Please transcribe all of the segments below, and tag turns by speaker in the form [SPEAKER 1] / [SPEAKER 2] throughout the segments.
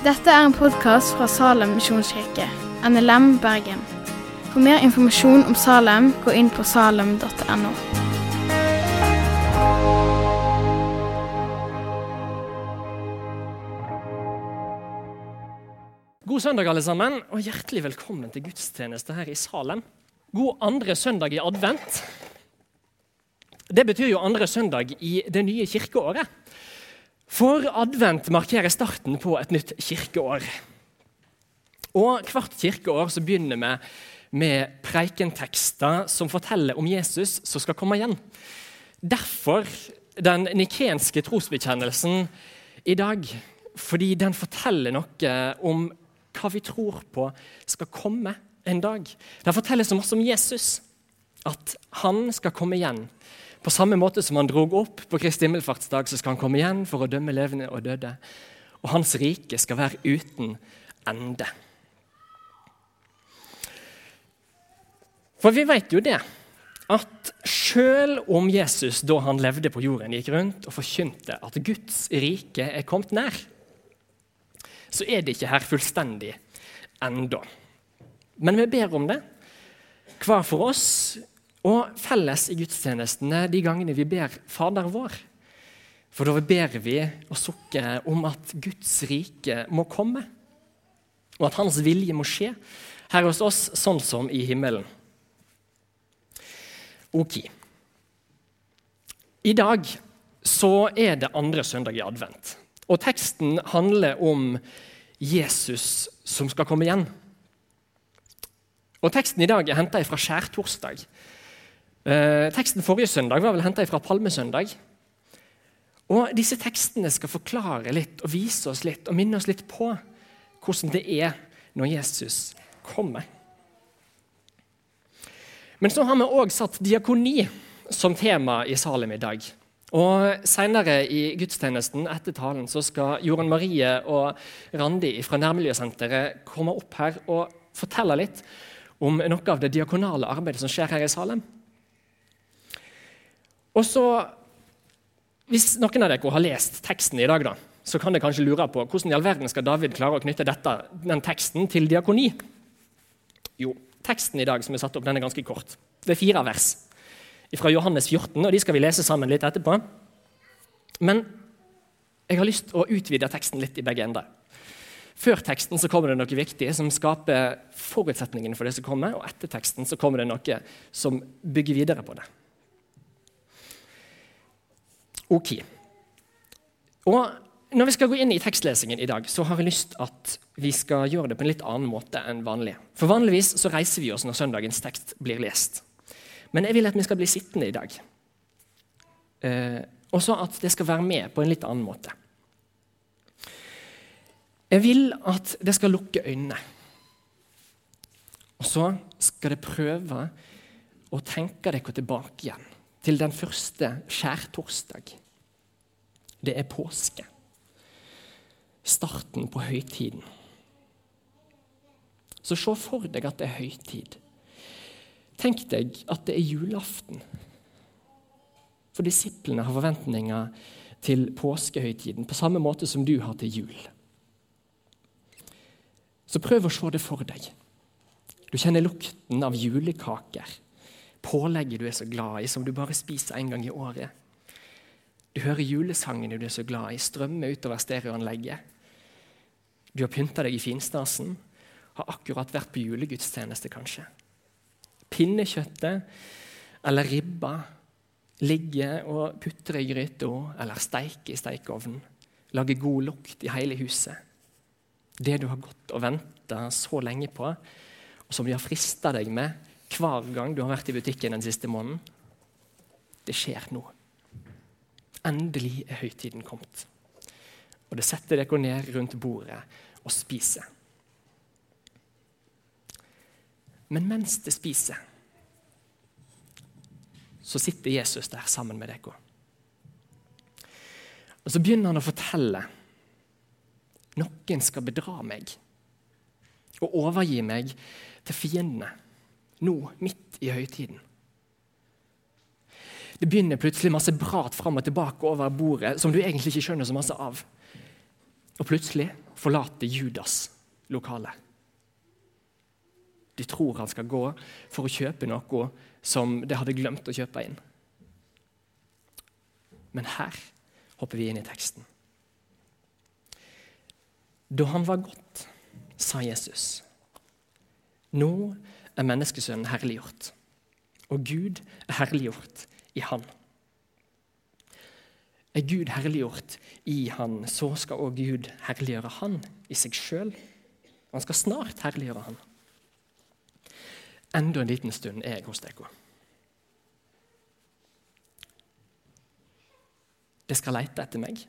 [SPEAKER 1] Dette er en podkast fra Salem misjonskirke, NLM Bergen. For mer informasjon om Salem, gå inn på salem.no.
[SPEAKER 2] God søndag, alle sammen, og hjertelig velkommen til gudstjeneste her i Salem. God andre søndag i advent. Det betyr jo andre søndag i det nye kirkeåret. For advent markerer starten på et nytt kirkeår. Og Hvert kirkeår så begynner vi med preikentekster som forteller om Jesus som skal komme igjen. Derfor den nikenske trosbekjennelsen i dag. Fordi den forteller noe om hva vi tror på skal komme en dag. Den forteller så masse om Jesus. At han skal komme igjen. På samme måte som han drog opp på Kristi himmelfartsdag, så skal han komme igjen for å dømme levende og døde. Og hans rike skal være uten ende. For vi vet jo det, at selv om Jesus da han levde på jorden, gikk rundt og forkynte at Guds rike er kommet nær, så er det ikke her fullstendig enda. Men vi ber om det, hver for oss, og felles i gudstjenestene de gangene vi ber Fader vår. For da ber vi og sukker om at Guds rike må komme, og at Hans vilje må skje her hos oss, sånn som i himmelen. Ok. I dag så er det andre søndag i advent. Og teksten handler om Jesus som skal komme igjen. Og Teksten i dag er henta fra skjærtorsdag. Eh, teksten forrige søndag var vel henta fra palmesøndag. Og Disse tekstene skal forklare litt og vise oss litt og minne oss litt på hvordan det er når Jesus kommer. Men så har vi òg satt diakoni som tema i Salem i dag. Og Senere i gudstjenesten etter talen så skal Jorunn Marie og Randi fra Nærmiljøsenteret komme opp her og fortelle litt om noe av det diakonale arbeidet som skjer her i Salem. Og så, Hvis noen av dere har lest teksten i dag, da, så kan dere kanskje lure på hvordan i all verden skal David klare å knytte dette, den teksten til diakoni. Jo, teksten i dag som er satt opp, den er ganske kort. Det er fire vers fra Johannes 14, og de skal vi lese sammen litt etterpå. Men jeg har lyst til å utvide teksten litt i begge ender. Før teksten så kommer det noe viktig som skaper forutsetningene for det som kommer, og etter teksten så kommer det noe som bygger videre på det. Ok. Og Når vi skal gå inn i tekstlesingen i dag, så har jeg lyst at vi skal gjøre det på en litt annen måte enn vanlig. For Vanligvis så reiser vi oss når søndagens tekst blir lest. Men jeg vil at vi skal bli sittende i dag. Eh, og så at det skal være med på en litt annen måte. Jeg vil at det skal lukke øynene. Og så skal det prøve å tenke dere tilbake igjen til den første skjærtorsdag. Det er påske. Starten på høytiden. Så se for deg at det er høytid. Tenk deg at det er julaften. For disiplene har forventninger til påskehøytiden på samme måte som du har til jul. Så prøv å se det for deg. Du kjenner lukten av julekaker. Pålegget du er så glad i, som du bare spiser en gang i året. Du hører julesangene du er så glad i, strømme utover stereoanlegget. Du har pynta deg i finstasen, har akkurat vært på julegudstjeneste, kanskje. Pinnekjøttet eller ribba ligger og putter i gryta eller steiker i stekeovnen. Lager god lukt i hele huset. Det du har gått og venta så lenge på, og som de har frista deg med hver gang du har vært i butikken den siste måneden. Det skjer nå. Endelig er høytiden kommet. Og det setter dere ned rundt bordet og spiser. Men mens det spiser, så sitter Jesus der sammen med dere. Og Så begynner han å fortelle. Noen skal bedra meg og overgi meg til fiendene nå, midt i høytiden. Det begynner plutselig masse brat fram og tilbake over bordet som du egentlig ikke skjønner så masse av. Og plutselig forlater Judas' lokale. De tror han skal gå for å kjøpe noe som de hadde glemt å kjøpe inn. Men her hopper vi inn i teksten. Da han var gått, sa Jesus, nå er menneskesønnen herliggjort, og Gud er herliggjort i Han. Er Gud herliggjort i Han, så skal også Gud herliggjøre Han i seg sjøl. Han skal snart herliggjøre Han. Enda en liten stund er jeg hos dere. Det skal lete etter meg.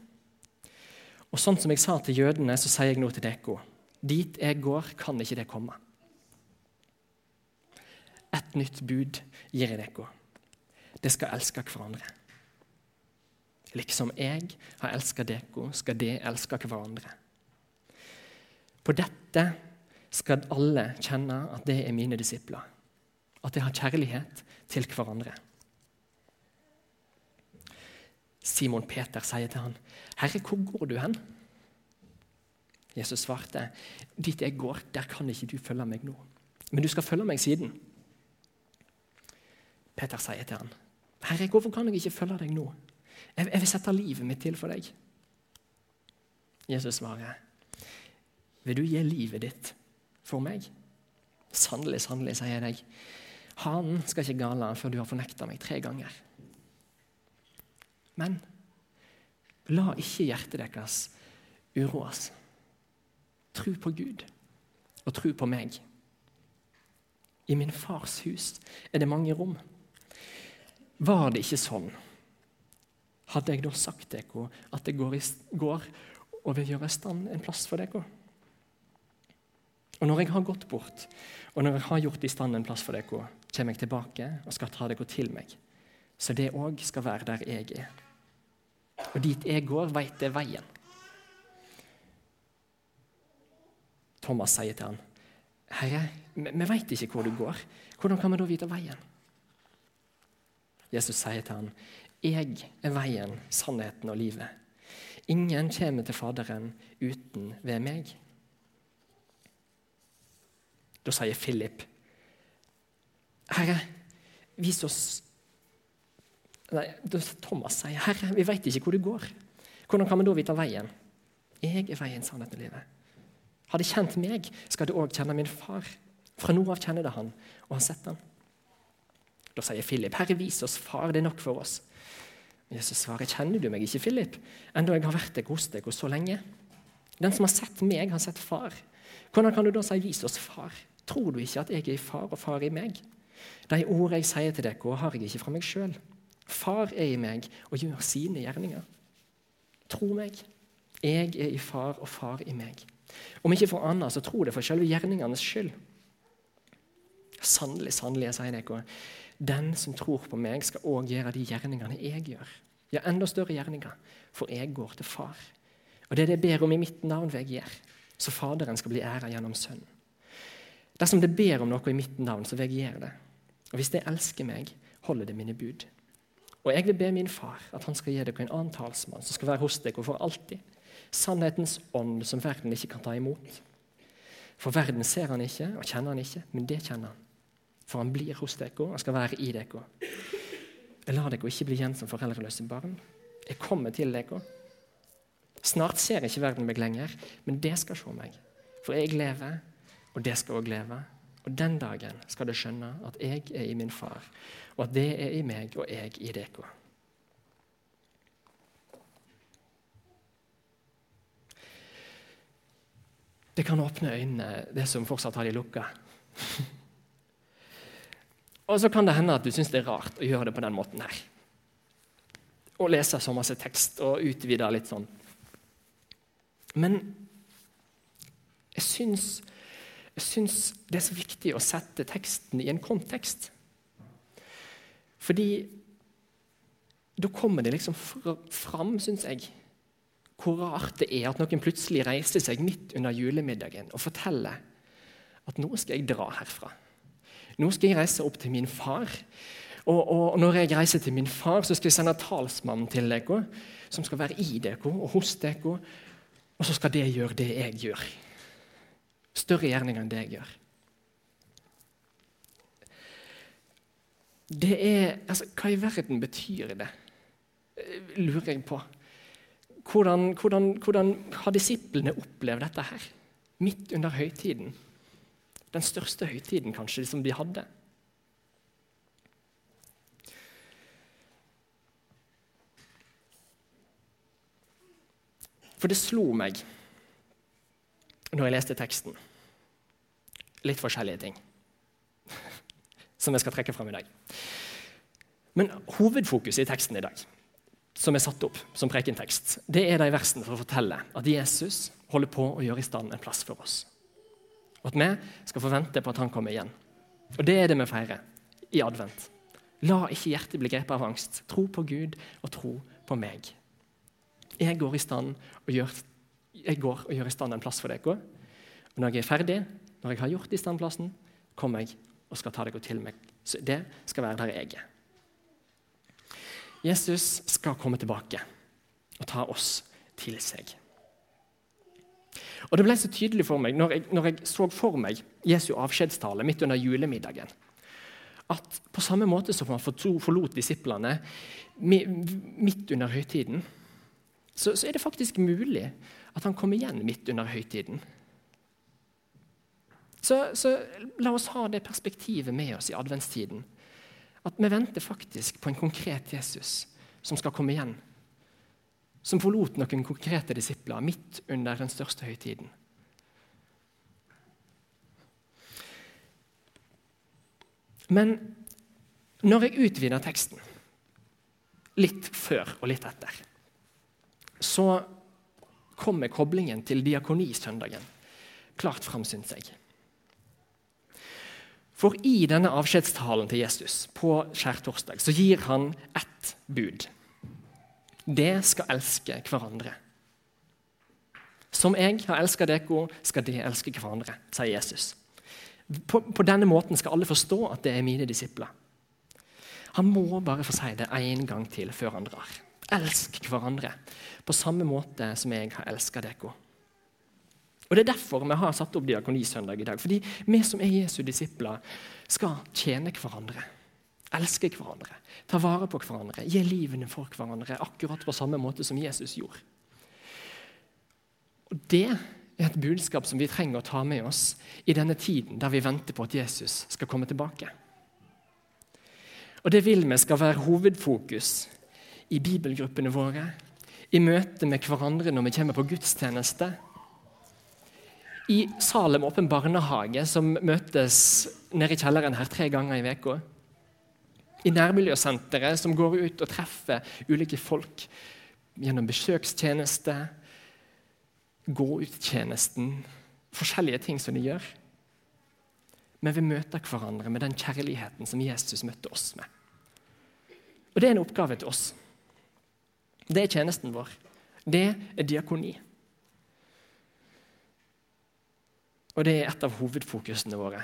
[SPEAKER 2] Og sånn som jeg sa til jødene, så sier jeg nå til dere dit jeg går, kan ikke det komme. Et nytt bud gir jeg dere. Det skal elske hverandre. Liksom jeg har elsket dere, skal de elske hverandre. På dette skal alle kjenne at det er mine disipler. At de har kjærlighet til hverandre. Simon Peter sier til han, 'Herre, hvor går du hen?' Jesus svarte, 'Dit jeg går, der kan ikke du følge meg nå.' 'Men du skal følge meg siden.' Peter sier til han, 'Herre, hvorfor kan jeg ikke følge deg nå?' 'Jeg, jeg vil sette livet mitt til for deg.' Jesus svarer, 'Vil du gi livet ditt for meg?' Sannelig, sannelig, sier jeg deg. Han skal ikke gale før du har fornekta meg tre ganger. Men la ikke hjertet deres uroes. Tro på Gud og tro på meg. I min fars hus er det mange rom. Var det ikke sånn, hadde jeg da sagt dere at det går, går og vil gjøre i stand en plass for dere? Og når jeg har gått bort, og når jeg har gjort i stand en plass for dere, kommer jeg tilbake og skal ta dere til meg, så det òg skal være der jeg er. Og dit jeg går, veit jeg veien. Thomas sier til han, 'Herre, vi veit ikke hvor du går. Hvordan kan vi da vite veien?' Jesus sier til ham, 'Jeg er veien, sannheten og livet.' Ingen kommer til Faderen uten ved meg. Da sier Philip, 'Herre, vis oss Nei, Thomas sier, 'Herre, vi veit ikke hvor du går.' Hvordan kan vi da vite veien? Jeg er veien, sannheten og livet. Har de kjent meg, skal de òg kjenne min far. Fra nå av kjenner de han, og har sett han. Da sier Philip, 'Herre, vis oss far, det er nok for oss.' Jesus svarer, 'Kjenner du meg ikke, Philip, enda jeg har vært deg hos deg så lenge?' Den som har sett meg, har sett far. Hvordan kan du da si 'vis oss far'? Tror du ikke at jeg er i far, og far i meg? De ord jeg sier til dere, har jeg ikke fra meg sjøl. Far er i meg og gjør sine gjerninger. Tro meg. Jeg er i far, og far i meg. Om ikke for annet, så tro det for selve gjerningenes skyld. Sannelig, sannelig, jeg sier dere, den som tror på meg, skal òg gjøre de gjerningene jeg gjør. Ja, enda større gjerninger, for jeg går til far. Og det er det jeg ber om i mitt navn, jeg gjøre, så Faderen skal bli æra gjennom Sønnen. Dersom det ber om noe i mitt navn, så vil jeg gjøre det. Og hvis det elsker meg, holder det mine bud. Og jeg vil be min far at han skal gi dere en annen talsmann som skal være hos dere for alltid. Sannhetens ånd som verden ikke kan ta imot. For verden ser han ikke og kjenner han ikke, men det kjenner han. For han blir hos dere han skal være i dere. Jeg lar dere ikke bli igjen som foreldreløse barn. Jeg kommer til dere. Snart ser ikke verden meg lenger, men det skal se meg. For jeg lever, og det skal òg leve. Og den dagen skal dere skjønne at jeg er i min far, og at det er i meg og jeg i dere. Det kan åpne øynene, det som fortsatt har de lukka. og så kan det hende at du syns det er rart å gjøre det på den måten her. Og lese så masse tekst og utvide litt sånn. Men jeg syns jeg syns det er så viktig å sette teksten i en kontekst. Fordi da kommer det liksom fram, syns jeg, hvor rart det er at noen plutselig reiser seg midt under julemiddagen og forteller at nå skal jeg dra herfra. Nå skal jeg reise opp til min far. Og, og når jeg reiser til min far, så skal jeg sende talsmannen til dere, som skal være i dere og hos dere. Og så skal det gjøre det jeg gjør. Større gjerninger enn det jeg gjør. Det er, altså, Hva i verden betyr det? Lurer jeg på. Hvordan, hvordan, hvordan har disiplene opplevd dette her? Midt under høytiden. Den største høytiden kanskje som de hadde. For det slo meg når jeg leste teksten. Litt forskjellige ting som jeg skal trekke fram i dag. Men hovedfokuset i teksten i dag, som er satt opp som prekentekst, det er de versene for å fortelle at Jesus holder på å gjøre i stand en plass for oss. Og at vi skal forvente på at han kommer igjen. Og det er det vi feirer i advent. La ikke hjertet bli grepet av angst. Tro på Gud og tro på meg. Jeg går i stand og gjør, går og gjør i stand en plass for dere. Og når jeg er ferdig, når jeg har gjort i stand plassen, kommer jeg og skal ta deg til meg. Så det skal være der jeg er. Jesus skal komme tilbake og ta oss til seg. Og Det ble så tydelig for meg når jeg, når jeg så for meg Jesu avskjedstale midt under julemiddagen, at på samme måte som han forlot disiplene midt under høytiden, så, så er det faktisk mulig at han kommer igjen midt under høytiden. Så, så, la oss ha det perspektivet med oss i adventstiden. At vi venter faktisk på en konkret Jesus som skal komme igjen. Som forlot noen konkrete disipler midt under den største høytiden. Men når jeg utvider teksten, litt før og litt etter, så kommer koblingen til diakonisøndagen klart fram, syns jeg. For i denne avskjedstalen til Jesus på skjærtorsdag så gir han ett bud. Det skal elske hverandre. Som jeg har elska dere, skal de elske hverandre, sier Jesus. På, på, denne måten skal alle forstå at det er mine disipler. Han må bare få si det én gang til før han drar. Elsk hverandre på samme måte som jeg har elska dere. Og Det er derfor vi har satt opp Diakonisøndag i dag. Fordi vi som er Jesu disipler, skal tjene hverandre. Elske hverandre, ta vare på hverandre, gi livene for hverandre. Akkurat på samme måte som Jesus gjorde. Og Det er et budskap som vi trenger å ta med oss i denne tiden der vi venter på at Jesus skal komme tilbake. Og Det vil vi skal være hovedfokus i bibelgruppene våre, i møte med hverandre når vi kommer på gudstjeneste i Salem åpen barnehage, som møtes nede i kjelleren her tre ganger i veka. I nærmiljøsenteret, som går ut og treffer ulike folk gjennom besøkstjeneste, gå ut-tjenesten, forskjellige ting som de gjør. Men vi møter hverandre med den kjærligheten som Jesus møtte oss med. Og Det er en oppgave til oss. Det er tjenesten vår. Det er diakoni. Og det er et av hovedfokusene våre.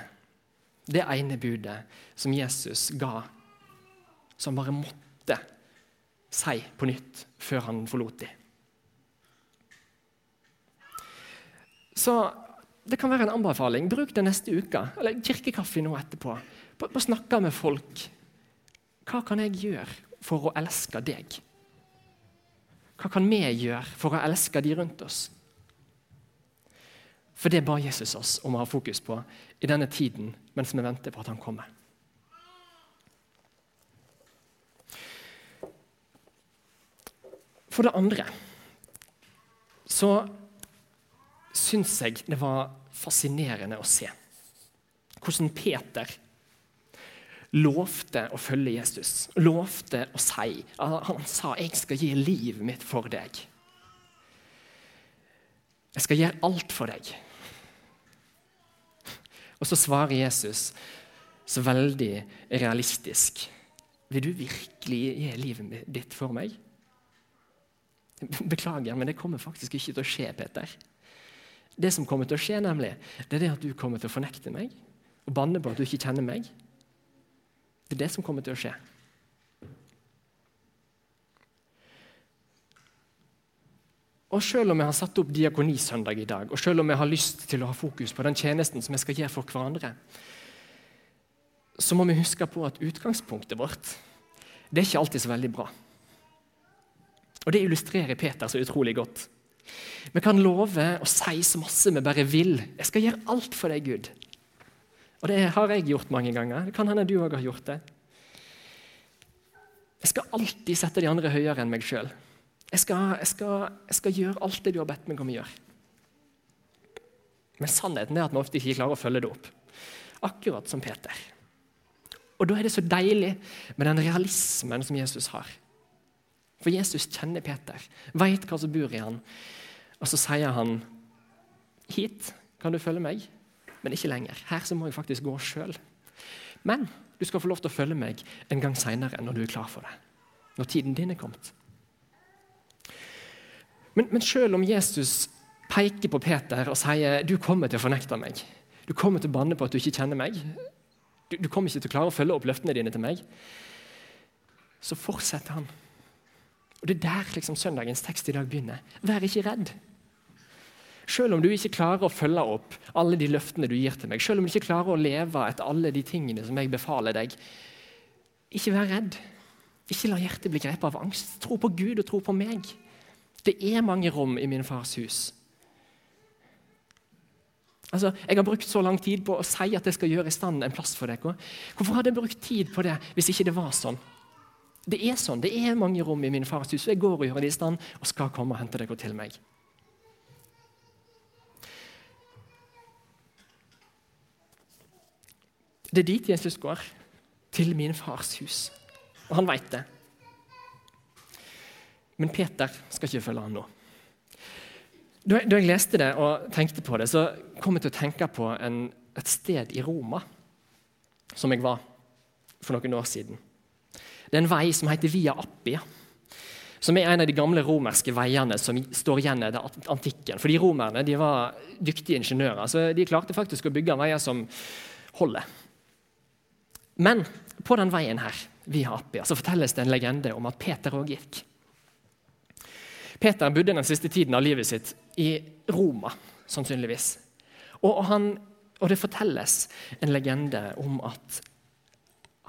[SPEAKER 2] Det ene budet som Jesus ga, som bare måtte si på nytt før han forlot dem. Så det kan være en anbefaling. Bruk det neste uke, eller kirkekaffe nå etterpå. Bare snakke med folk. Hva kan jeg gjøre for å elske deg? Hva kan vi gjøre for å elske de rundt oss? For det ba Jesus oss om å ha fokus på i denne tiden mens vi venter på at han kommer. For det andre så syns jeg det var fascinerende å se hvordan Peter lovte å følge Jesus. Lovte å si Han sa 'Jeg skal gi livet mitt for deg'. Jeg skal gjøre alt for deg. Og så svarer Jesus så veldig realistisk. Vil du virkelig gi livet ditt for meg? Beklager, men det kommer faktisk ikke til å skje, Peter. Det som kommer til å skje, nemlig, det er det at du kommer til å fornekte meg og banne på at du ikke kjenner meg. Det er det som kommer til å skje. Og selv om jeg har satt opp diakonisøndag i dag, og selv om jeg har lyst til å ha fokus på den tjenesten som jeg skal gjøre for hverandre, så må vi huske på at utgangspunktet vårt det er ikke alltid så veldig bra. Og Det illustrerer Peter så utrolig godt. Vi kan love og si så masse vi bare vil. 'Jeg skal gjøre alt for deg, Gud.' Og det har jeg gjort mange ganger. Det kan hende du òg har gjort det. Jeg skal alltid sette de andre høyere enn meg sjøl. Jeg, jeg, jeg, skal gjøre alt det du har bedt meg om å gjøre. Men sannheten er at vi ofte ikke klarer å følge det opp. Akkurat som Peter. Og Da er det så deilig med den realismen som Jesus har. For Jesus kjenner Peter, veit hva som bor i han. Og så sier han, 'Hit kan du følge meg, men ikke lenger. Her så må jeg faktisk gå sjøl.' Men du skal få lov til å følge meg en gang seinere, når du er klar for det. Når tiden din er kommet. Men, men selv om Jesus peker på Peter og sier 'du kommer til å fornekte meg', du kommer til å banne på at du ikke kjenner meg, du, du kommer ikke til å klare å følge opp løftene dine til meg. Så fortsetter han. Og Det er der liksom søndagens tekst i dag begynner. Vær ikke redd. Selv om du ikke klarer å følge opp alle de løftene du gir til meg, selv om du ikke klarer å leve etter alle de tingene som jeg befaler deg, ikke vær redd. Ikke la hjertet bli grepet av angst. Tro på Gud og tro på meg. Det er mange rom i min fars hus. Altså, Jeg har brukt så lang tid på å si at jeg skal gjøre i stand en plass for dere. Hvorfor hadde jeg brukt tid på det hvis ikke det var sånn? Det er sånn, det er mange rom i min fars hus, og jeg går og gjør det i stand og skal komme og hente dere til meg. Det er dit Jesus går. Til min fars hus. Og han veit det. Men Peter skal ikke følge han nå. Da, jeg leste det og tenkte på det, så kom jeg til å tenke på en, et sted i Roma som jeg var for noen år siden. Det er en vei som heter Via Appia. Som er en av de gamle romerske veiene som står igjen i antikken. Fordi Romerne de var dyktige ingeniører, så de klarte faktisk å bygge veier som holder. Men på den veien her, via Appia, så fortelles det en legende om at Peter òg gikk. Peter bodde den siste tiden av livet sitt i Roma, sannsynligvis. Og, han, og det fortelles en legende om at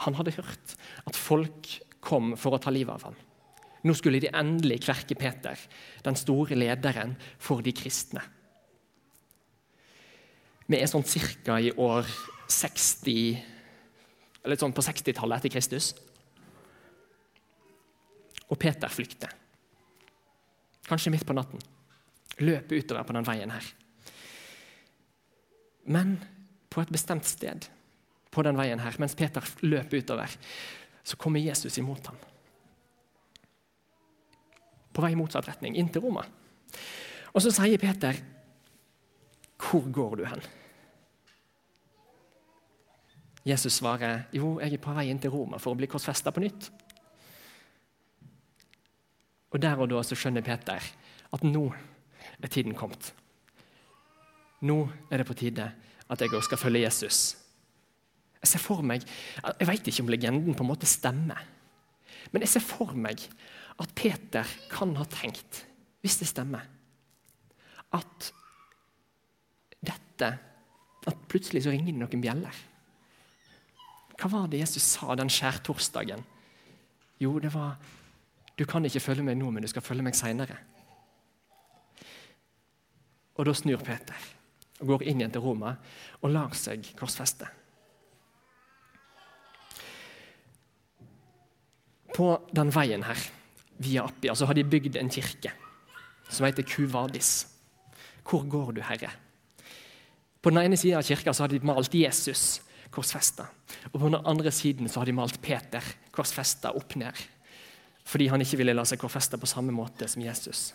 [SPEAKER 2] han hadde hørt at folk kom for å ta livet av ham. Nå skulle de endelig kverke Peter, den store lederen for de kristne. Vi er sånn cirka i år 60 Eller sånn på 60-tallet etter Kristus. Og Peter flykter kanskje midt på natten, løpe utover på den veien her. Men på et bestemt sted på den veien her, mens Peter løper utover, så kommer Jesus imot ham. På vei i motsatt retning, inn til Roma. Og så sier Peter, 'Hvor går du hen?' Jesus svarer, 'Jo, jeg er på vei inn til Roma for å bli korsfesta på nytt.' Og Der og da så skjønner Peter at nå er tiden kommet. Nå er det på tide at jeg òg skal følge Jesus. Jeg ser for meg, jeg vet ikke om legenden på en måte stemmer, men jeg ser for meg at Peter kan ha tenkt, hvis det stemmer, at dette At plutselig så ringer det noen bjeller. Hva var det Jesus sa den skjærtorsdagen? Jo, det var du kan ikke følge meg nå, men du skal følge meg seinere. Og da snur Peter og går inn igjen til Roma og lar seg korsfeste. På den veien her, via Appia, så har de bygd en kirke som heter Kuvadis. Hvor går du, Herre? På den ene siden av kirka så har de malt Jesus korsfesta. Og på den andre siden så har de malt Peter korsfesta opp ned fordi han ikke ville la seg korsfeste på samme måte som Jesus.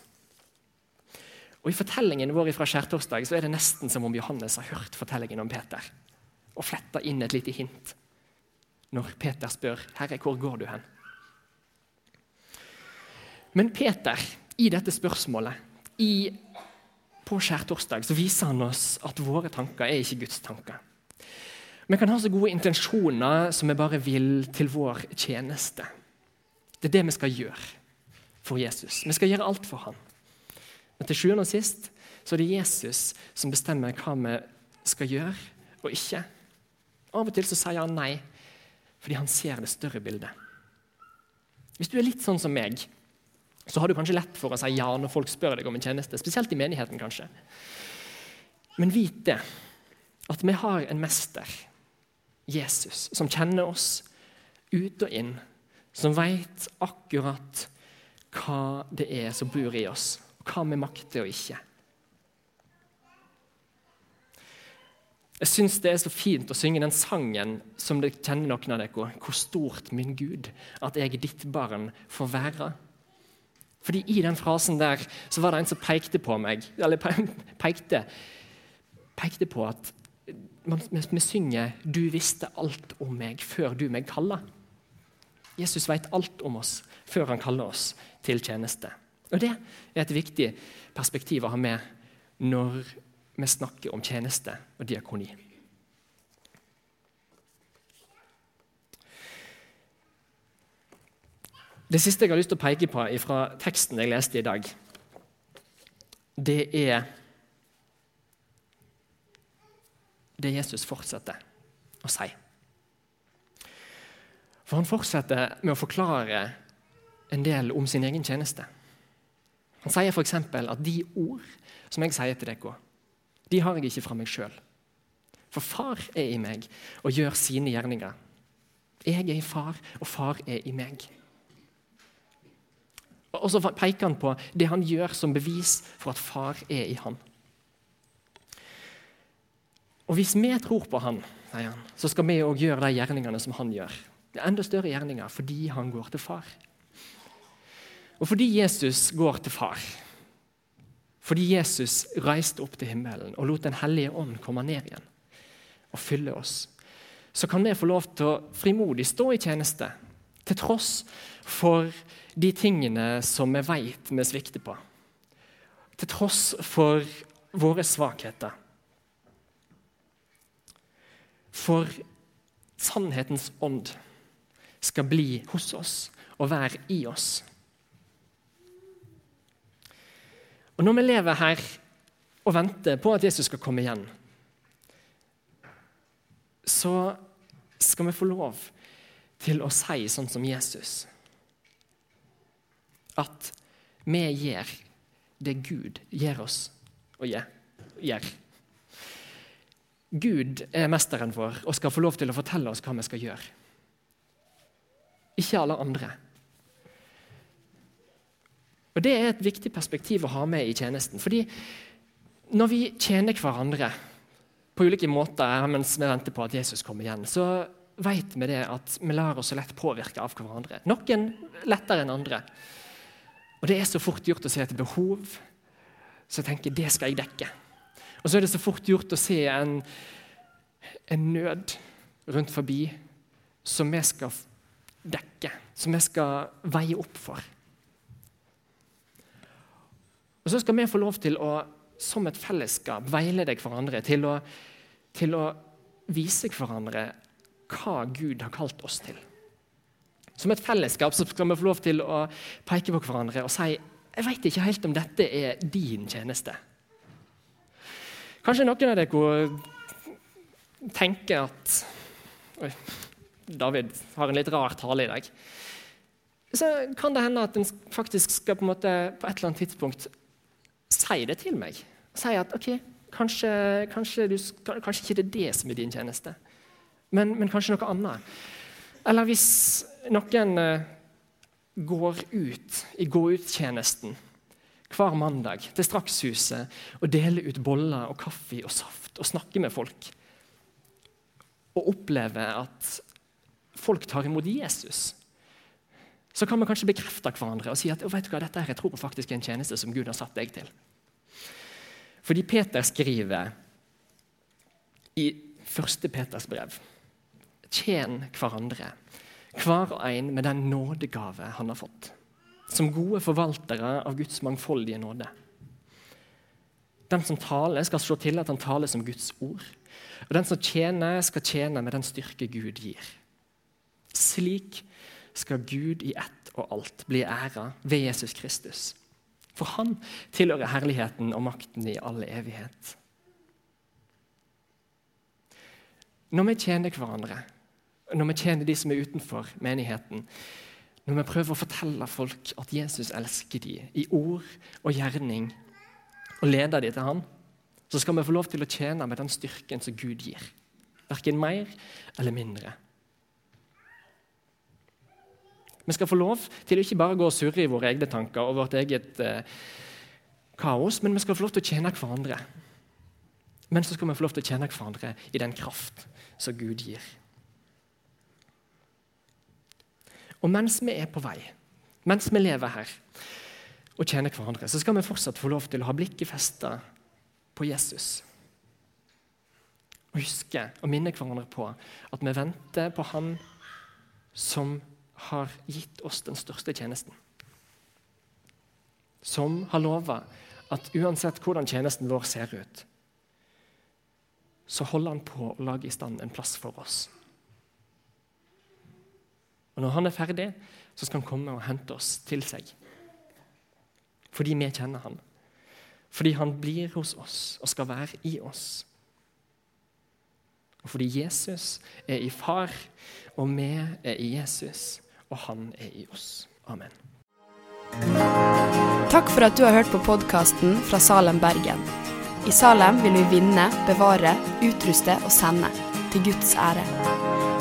[SPEAKER 2] Og I fortellingen vår fra skjærtorsdag så er det nesten som om Johannes har hørt fortellingen om Peter og fletta inn et lite hint når Peter spør 'Herre, hvor går du hen?' Men Peter, i dette spørsmålet, i, på skjærtorsdag, så viser han oss at våre tanker er ikke Guds tanker. Vi kan ha så gode intensjoner som vi bare vil til vår tjeneste. Det er det vi skal gjøre for Jesus. Vi skal gjøre alt for ham. Men til sjuende og sist så er det Jesus som bestemmer hva vi skal gjøre og ikke. Av og til så sier han nei, fordi han ser det større bildet. Hvis du er litt sånn som meg, så har du kanskje lett for å si ja når folk spør deg om en tjeneste. Spesielt i menigheten, kanskje. Men vit det, at vi har en mester, Jesus, som kjenner oss ut og inn, som veit akkurat hva det er som bor i oss, og hva vi makter og ikke. Jeg syns det er så fint å synge den sangen som det kjenner noen av dere. Hvor stort, min Gud, at jeg ditt barn får være. Fordi i den frasen der så var det en som pekte på meg, eller pekte, pekte på at vi synger 'Du visste alt om meg før du meg kalla'. Jesus vet alt om oss før han kaller oss til tjeneste. Og Det er et viktig perspektiv å ha med når vi snakker om tjeneste og diakoni. Det siste jeg har lyst til å peke på fra teksten jeg leste i dag, det er det Jesus fortsetter å si. For han fortsetter med å forklare en del om sin egen tjeneste. Han sier f.eks. at de ord som jeg sier til dere, de har jeg ikke fra meg sjøl. For far er i meg og gjør sine gjerninger. Jeg er i far, og far er i meg. Og så peker han på det han gjør som bevis for at far er i han. Og hvis vi tror på han, sier han, så skal vi òg gjøre de gjerningene som han gjør. Det er enda større gjerninger fordi han går til far. Og fordi Jesus går til far, fordi Jesus reiste opp til himmelen og lot Den hellige ånd komme ned igjen og fylle oss, så kan vi få lov til å frimodig stå i tjeneste, til tross for de tingene som vi vet vi svikter på. Til tross for våre svakheter. For sannhetens ånd skal bli hos oss og være i oss. Og Når vi lever her og venter på at Jesus skal komme igjen, så skal vi få lov til å si sånn som Jesus at vi gjør det Gud gjør oss og gjøre. Gud er mesteren vår og skal få lov til å fortelle oss hva vi skal gjøre. Ikke alle andre. Og Det er et viktig perspektiv å ha med i tjenesten. Fordi når vi tjener hverandre på ulike måter mens vi venter på at Jesus kommer igjen, så vet vi det at vi lar oss så lett påvirke av hverandre. Noen lettere enn andre. Og Det er så fort gjort å se et behov, så jeg tenker det skal jeg dekke. Og så er det så fort gjort å se en, en nød rundt forbi som vi skal dekke, som vi skal veie opp for. Og Så skal vi få lov til å, som et fellesskap, veilede hverandre til å, til å vise hverandre hva Gud har kalt oss til. Som et fellesskap så skal vi få lov til å peke på hverandre og si jeg vet ikke helt om dette er din tjeneste. Kanskje noen av dere tenker at Oi, David har en litt rar tale i dag. Så kan det hende at en faktisk skal på, måte, på et eller annet tidspunkt si det til meg. Si at ok, kanskje, kanskje, du, kanskje ikke det er det som er din tjeneste, men, men kanskje noe annet. Eller hvis noen uh, går ut i gå-ut-tjenesten hver mandag til Strakshuset og deler ut boller og kaffe og saft og snakker med folk, og opplever at folk tar imot Jesus, så kan vi kanskje bekrefte hverandre og si at vet du hva, dette her, jeg tror faktisk er en tjeneste som Gud har satt deg til. Fordi Peter skriver i første Peters brev Tjen hverandre, hver og en med den nådegave han har fått. Som gode forvaltere av Guds mangfoldige nåde. Den som taler, skal slå til at han taler som Guds ord. Og den som tjener, skal tjene med den styrke Gud gir. Slik skal Gud i ett og alt bli æra ved Jesus Kristus. For han tilhører herligheten og makten i all evighet. Når vi tjener hverandre, når vi tjener de som er utenfor menigheten, når vi prøver å fortelle folk at Jesus elsker dem i ord og gjerning, og leder dem til han, så skal vi få lov til å tjene med den styrken som Gud gir. Verken mer eller mindre. Vi skal få lov til å ikke bare gå og surre i våre egne tanker og vårt eget eh, kaos, men vi skal få lov til å tjene hverandre. Men så skal vi få lov til å tjene hverandre i den kraft som Gud gir. Og mens vi er på vei, mens vi lever her og tjener hverandre, så skal vi fortsatt få lov til å ha blikket festa på Jesus. Og huske og minne hverandre på at vi venter på Han som har gitt oss den største tjenesten. Som har lova at uansett hvordan tjenesten vår ser ut, så holder han på å lage i stand en plass for oss. Og Når han er ferdig, så skal han komme og hente oss til seg. Fordi vi kjenner han. Fordi han blir hos oss og skal være i oss. Og fordi Jesus er i Far, og vi er i Jesus, og han er i oss. Amen.
[SPEAKER 3] Takk for at du har hørt på podkasten fra Salem, Bergen. I Salem vil vi vinne, bevare, utruste og sende. Til Guds ære.